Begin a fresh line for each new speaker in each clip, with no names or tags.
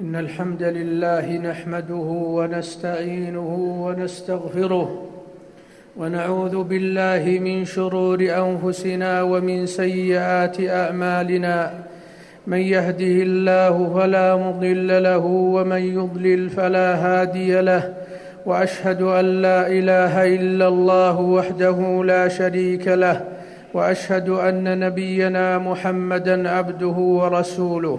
إن الحمد لله نحمده ونستعينه ونستغفره ونعوذ بالله من شرور أنفسنا ومن سيئات أعمالنا. من يهده الله فلا مضل له ومن يضلل فلا هادي له. وأشهد أن لا إله إلا الله وحده لا شريك له. وأشهد أن نبينا محمدا عبده ورسوله.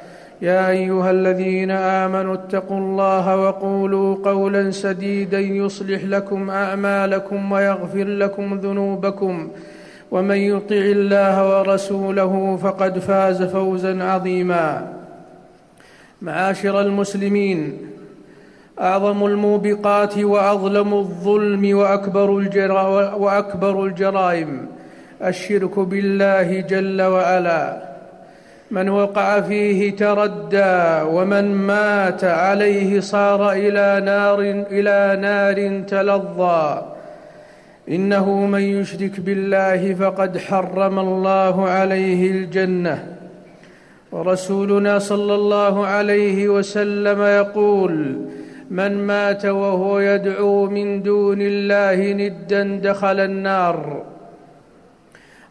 يا أيها الذين آمنوا اتقوا الله وقولوا قولا سديدا يصلح لكم أعمالكم ويغفر لكم ذنوبكم ومن يطع الله ورسوله فقد فاز فوزا عظيما. معاشر المسلمين أعظم الموبقات وأظلم الظلم وأكبر, الجرا وأكبر الجرائم. الشرك بالله جل وعلا. من وقع فيه تردى ومن مات عليه صار إلى نار إلى نار تلظى. إنه من يشرك بالله فقد حرم الله عليه الجنة. ورسولنا صلى الله عليه وسلم يقول من مات وهو يدعو من دون الله ندا دخل النار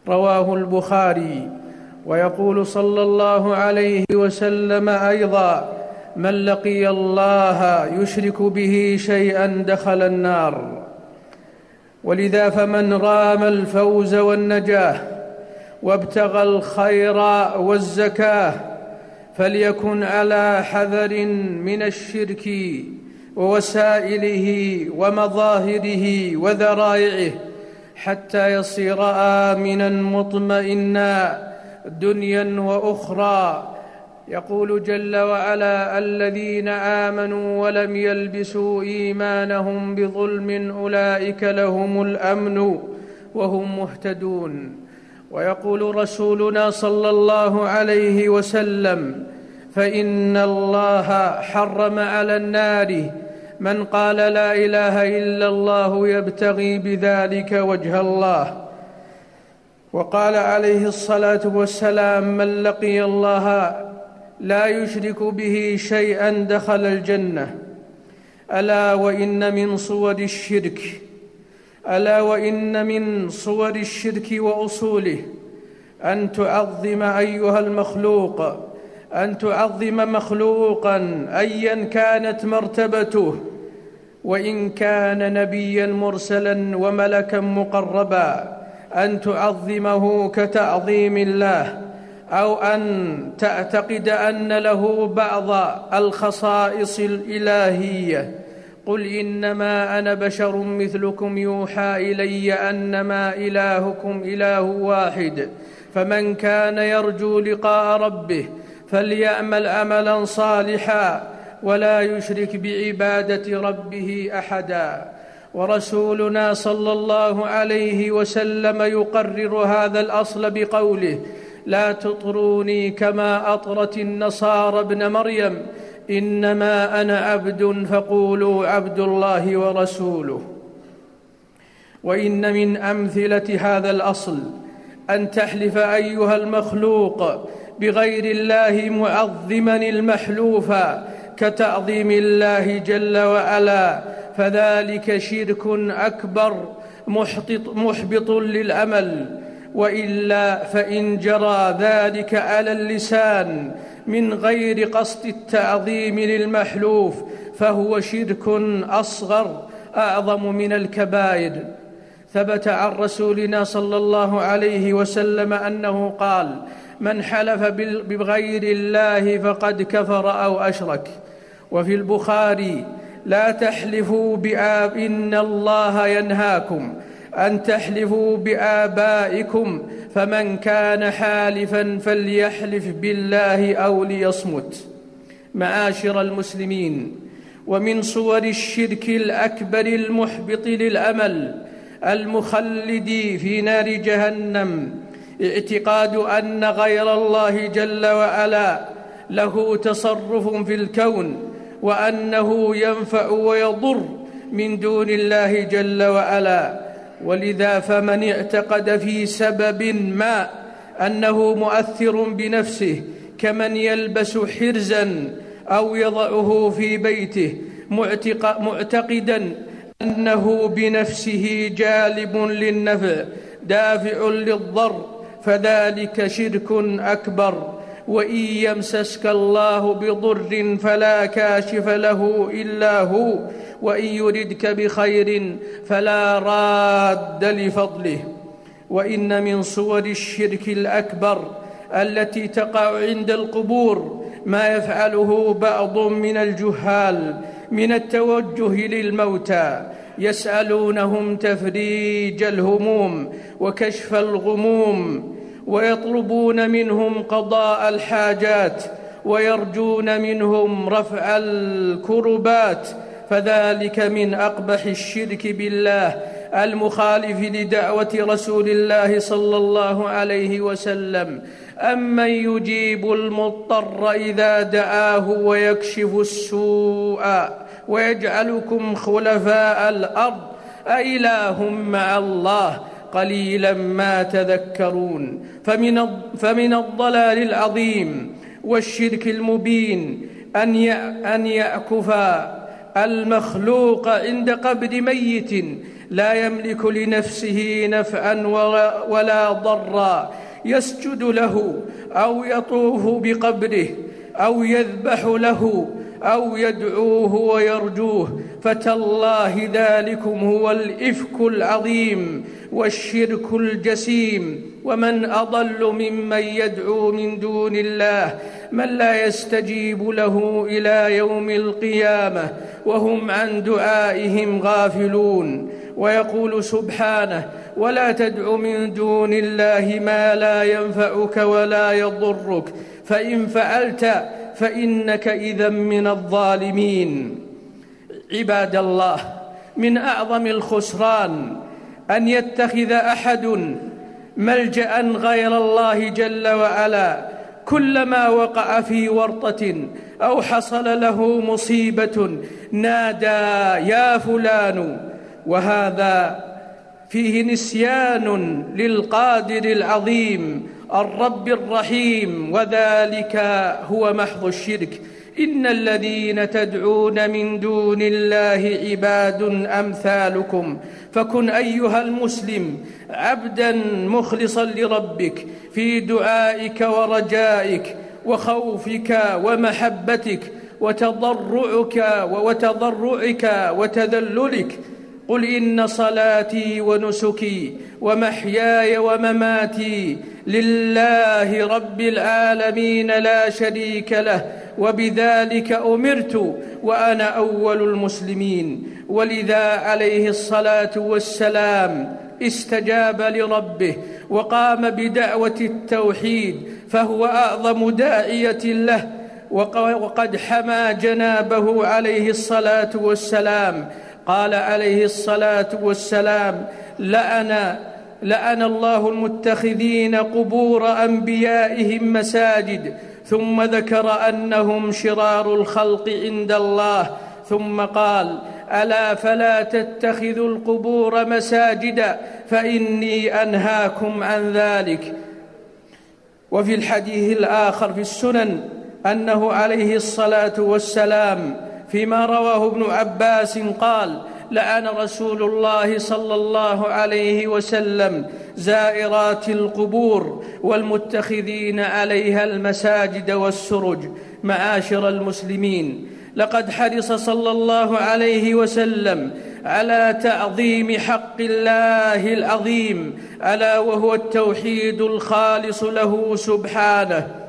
رواه البخاري. ويقول صلى الله عليه وسلم أيضا من لقي الله يشرك به شيئا دخل النار. ولذا فمن رام الفوز والنجاة وابتغى الخير والزكاة فليكن على حذر من الشرك ووسائله ومظاهره وذرائعه حتى يصير آمنا مطمئنا دنيا وأخرى. يقول جل وعلا الذين آمنوا ولم يلبسوا إيمانهم بظلم أولئك لهم الأمن وهم مهتدون. ويقول رسولنا صلى الله عليه وسلم فإن الله حرم على النار. من قال لا إله إلا الله يبتغي بذلك وجه الله. وقال عليه الصلاة والسلام من لقي الله لا يشرك به شيئا دخل الجنة. ألا وإن من صور الشرك ألا وإن من صور الشرك وأصوله أن تعظم أيها المخلوق أن تعظم مخلوقا ايا كانت مرتبته وإن كان نبيا مرسلا وملكا مقربا. أن تعظمه كتعظيم الله أو أن تعتقد أن له بعض الخصائص الإلهية. قل إنما أنا بشر مثلكم يوحى إلي أنما إلهكم إله واحد فمن كان يرجو لقاء ربه فليعمل عملا صالحا ولا يشرك بعبادة ربه احدا. ورسولنا صلى الله عليه وسلم يقرر هذا الأصل بقوله لا تطروني كما أطرت النصارى ابن مريم إنما أنا عبد فقولوا عبد الله ورسوله. وإن من أمثلة هذا الأصل أن تحلف أيها المخلوق بغير الله معظما المحلوف كتعظيم الله جل وعلا فذلك شرك أكبر محبط, محبط للأمل. وإلا فإن جرى ذلك على اللسان من غير قصد التعظيم للمحلوف فهو شرك أصغر أعظم من الكبائر ثبت عن رسولنا صلى الله عليه وسلم أنه قال من حلف بغير الله فقد كفر أو أشرك وفي البخاري لا تحلفوا بآب إن الله ينهاكم أن تحلفوا بآبائكم فمن كان حالفا فليحلف بالله أو ليصمت. معاشر المسلمين ومن صور الشرك الأكبر المحبط للأمل المخلد في نار جهنم اعتقاد أن غير الله جل وعلا له تصرف في الكون. وأنه ينفع ويضر من دون الله جل وعلا. ولذا فمن اعتقد في سبب ما أنه مؤثر بنفسه كمن يلبس حرزا أو يضعه في بيته معتقدا أنه بنفسه جالب للنفع دافع للضر فذلك شرك أكبر. وإن يمسسك الله بضر فلا كاشف له إلا هو وإن يردك بخير فلا راد لفضله. وإن من صور الشرك الأكبر التي تقع عند القبور ما يفعله بعض من الجهال من التوجه للموتى يسألونهم تفريج الهموم وكشف الغموم. ويطلبون منهم قضاء الحاجات ويرجون منهم رفع الكربات فذلك من أقبح الشرك بالله المخالف لدعوة رسول الله صلى الله عليه وسلم. أمن يجيب المضطر إذا دعاه ويكشف السوء ويجعلكم خلفاء الأرض. أإله مع الله؟ قليلا ما تذكرون. فمن فمن الضلال العظيم والشرك المبين أن أن يأكف المخلوق عند قبر ميت لا يملك لنفسه نفعا ولا ضرا. يسجد له أو يطوف بقبره أو يذبح له أو يدعوه ويرجوه فتالله ذلكم هو الإفك العظيم والشرك الجسيم. ومن أضل ممن يدعو من دون الله من لا يستجيب له إلى يوم القيامة وهم عن دعائهم غافلون. ويقول سبحانه ولا تدع من دون الله ما لا ينفعك ولا يضرك فإن فعلت فإنك إذا من الظالمين. عباد الله من أعظم الخسران أن يتخذ أحد ملجأ غير الله جل وعلا كلما وقع في ورطة أو حصل له مصيبة نادى يا فلان وهذا فيه نسيان للقادر العظيم الرب الرحيم وذلك هو محض الشرك. إن الذين تدعون من دون الله عباد أمثالكم. فكن أيها المسلم عبدا مخلصا لربك في دعائك ورجائك وخوفك ومحبتك وتضرعك وتضرعك وتذللك. قل إن صلاتي ونسكي ومحياي ومماتي لله رب العالمين لا شريك له وبذلك أمرت وأنا أول المسلمين. ولذا عليه الصلاة والسلام استجاب لربه وقام بدعوة التوحيد فهو أعظم داعية له. وقد حمى جنابه عليه الصلاة والسلام قال عليه الصلاة والسلام لأنا لأن الله المتخذين قبور أنبيائهم مساجد ثم ذكر أنهم شرار الخلق عند الله ثم قال ألا فلا تتخذوا القبور مساجدا فإني أنهاكم عن ذلك. وفي الحديث الآخر في السنن أنه عليه الصلاة والسلام فيما رواه ابن عباس قال لعن رسول الله صلى الله عليه وسلم زائرات القبور والمتخذين عليها المساجد والسرج معاشر المسلمين. لقد حرص صلى الله عليه وسلم على تعظيم حق الله العظيم ألا وهو التوحيد الخالص له سبحانه.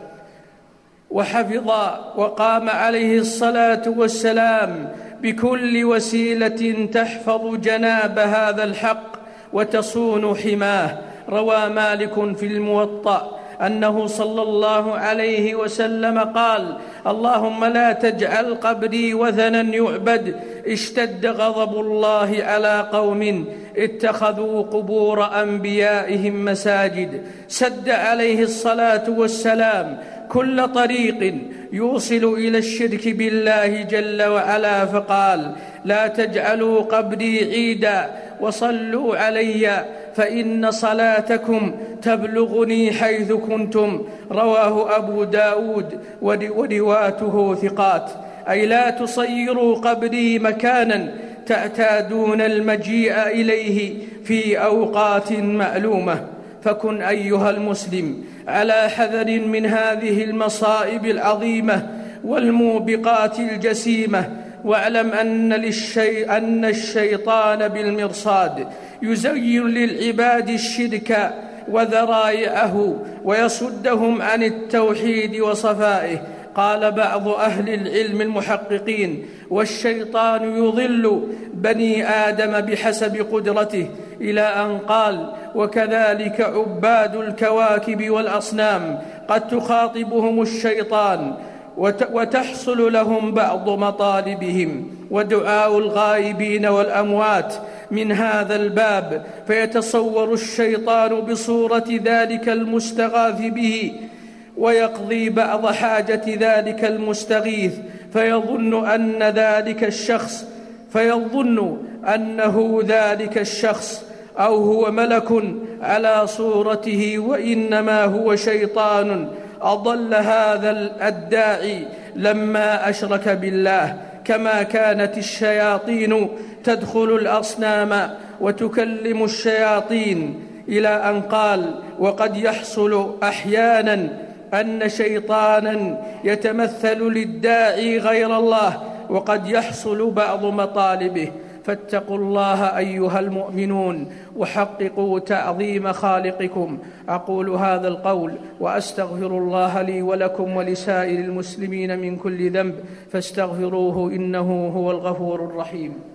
وحفظ وقام عليه الصلاة والسلام بكل وسيلة تحفظ جناب هذا الحق وتصون حماه. روى مالك في الموطأ أنه صلى الله عليه وسلم قال اللهم لا تجعل قبري وثنا يعبد اشتد غضب الله على قوم اتخذوا قبور أنبيائهم مساجد. سد عليه الصلاة والسلام كل طريق يوصل إلى الشرك بالله جل وعلا فقال لا تجعلوا قبري عيدا وصلوا علي فإن صلاتكم تبلغني حيث كنتم. رواه أبو داود ورواته ثقات. أي لا تصيروا قبري مكانا تعتادون المجيء إليه في أوقات مألومة. فكن أيها المسلم على حذر من هذه المصائب العظيمة والموبقات الجسيمة واعلم أن, للشي أن الشيطان بالمرصاد يزين للعباد الشرك وذرائعه ويصدهم عن التوحيد وصفائه. قال بعض أهل العلم المحققين والشيطان يضل بني آدم بحسب قدرته إلى أن قال وكذلك عباد الكواكب والأصنام قد تخاطبهم الشيطان وتحصل لهم بعض مطالبهم ودعاء الغائبين والأموات من هذا الباب فيتصور الشيطان بصورة ذلك المستغاث به ويقضي بعض حاجة ذلك المستغيث فيظن أن ذلك الشخص فيظن أنه ذلك الشخص أو هو ملك على صورته وإنما هو شيطان. أضل هذا الداعي لما أشرك بالله. كما كانت الشياطين تدخل الأصنام وتكلم الشياطين إلى أن قال وقد يحصل أحيانا أن شيطانا يتمثل للداعي غير الله وقد يحصل بعض مطالبه. فاتقوا الله أيها المؤمنون وحققوا تعظيم خالقكم. أقول هذا القول وأستغفر الله لي ولكم ولسائر المسلمين من كل ذنب. فاستغفروه إنه هو الغفور الرحيم.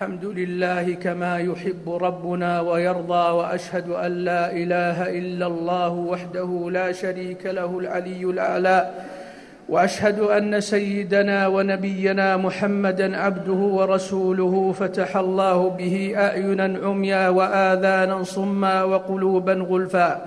الحمد لله كما يحب ربنا ويرضى وأشهد أن لا إله إلا الله وحده لا شريك له العلي الأعلى وأشهد أن سيدنا ونبينا محمدا عبده ورسوله فتح الله به أعينا عميا وآذانا صما وقلوبا غلفا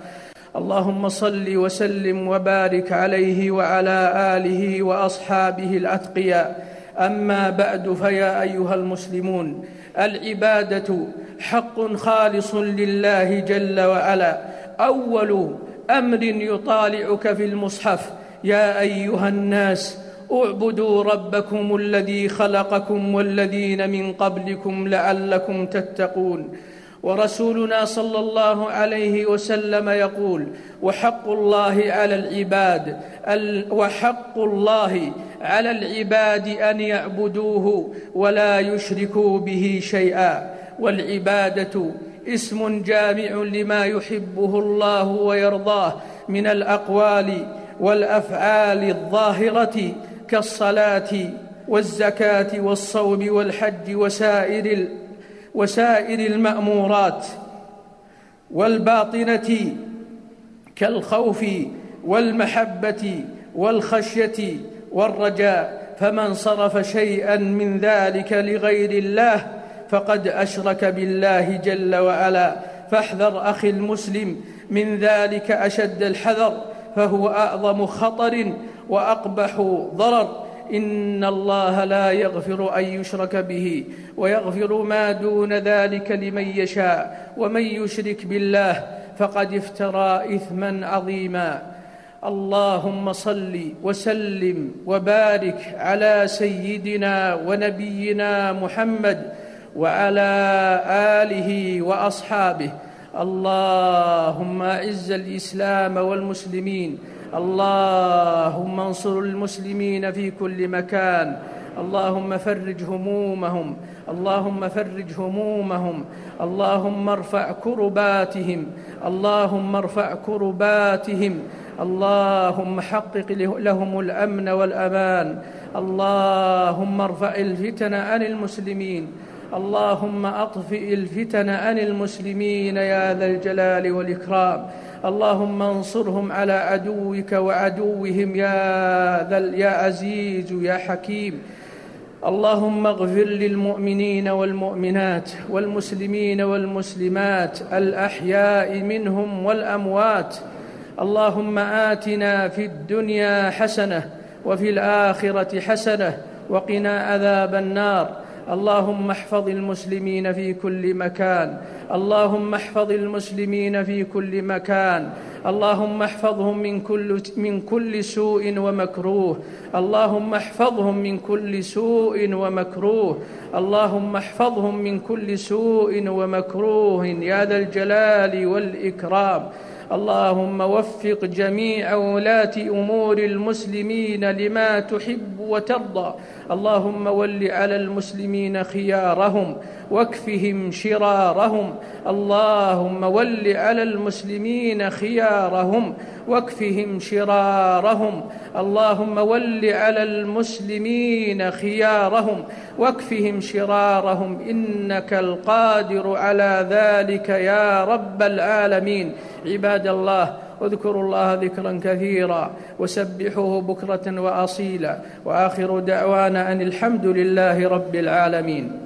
اللهم صل وسلم وبارك عليه وعلى آله وأصحابه الأتقياء أما بعد فيا أيها المسلمون العبادة حق خالص لله جل وعلا. أول أمر يطالعك في المصحف يا أيها الناس اعبدوا ربكم الذي خلقكم والذين من قبلكم لعلكم تتقون. ورسولنا صلى الله عليه وسلم يقول وحق الله على العباد وحق الله على العباد أن يعبدوه ولا يشركوا به شيئا. والعبادة اسم جامع لما يحبه الله ويرضاه من الأقوال والأفعال الظاهرة كالصلاة والزكاة والصوم والحج وسائر وسائر المأمورات والباطنة كالخوف والمحبة والخشية والرجاء فمن صرف شيئا من ذلك لغير الله فقد أشرك بالله جل وعلا. فاحذر أخي المسلم من ذلك أشد الحذر فهو أعظم خطر وأقبح ضرر. إن الله لا يغفر أن يشرك به ويغفر ما دون ذلك لمن يشاء ومن يشرك بالله فقد افترى اثما عظيما. اللهم صل وسلم وبارك على سيدنا ونبينا محمد وعلى آله وأصحابه. اللهم أعز الإسلام والمسلمين. اللهم انصر المسلمين في كل مكان. اللهم فرج همومهم. اللهم فرج همومهم. اللهم ارفع كرباتهم. اللهم ارفع كرباتهم. اللهم حقق لهم الأمن والأمان. اللهم ارفع الفتن عن المسلمين. اللهم أطفئ الفتن عن المسلمين يا ذا الجلال والإكرام. اللهم انصرهم على عدوك وعدوهم يا ذا يا عزيز يا حكيم. اللهم اغفر للمؤمنين والمؤمنات والمسلمين والمسلمات الأحياء منهم والأموات. اللهم آتنا في الدنيا حسنة وفي الآخرة حسنة وقنا عذاب النار. اللهم احفظ المسلمين في كل مكان. اللهم احفظ المسلمين في كل مكان. اللهم احفظهم من كل من كل سوء ومكروه. اللهم احفظهم من كل سوء ومكروه. اللهم احفظهم من كل سوء ومكروه. يا ذا الجلال والإكرام. اللهم وفق جميع ولاة أمور المسلمين لما تحب وترضى. اللهم ول على المسلمين خيارهم واكفهم شرارهم. اللهم ول على المسلمين خيارهم واكفهم شرارهم. اللهم ول على المسلمين خيارهم واكفهم شرارهم. إنك القادر على ذلك يا رب العالمين. عباد الله واذكروا الله ذكرا كثيرا وسبحوه بكرة وأصيلا وآخر دعوانا أن الحمد لله رب العالمين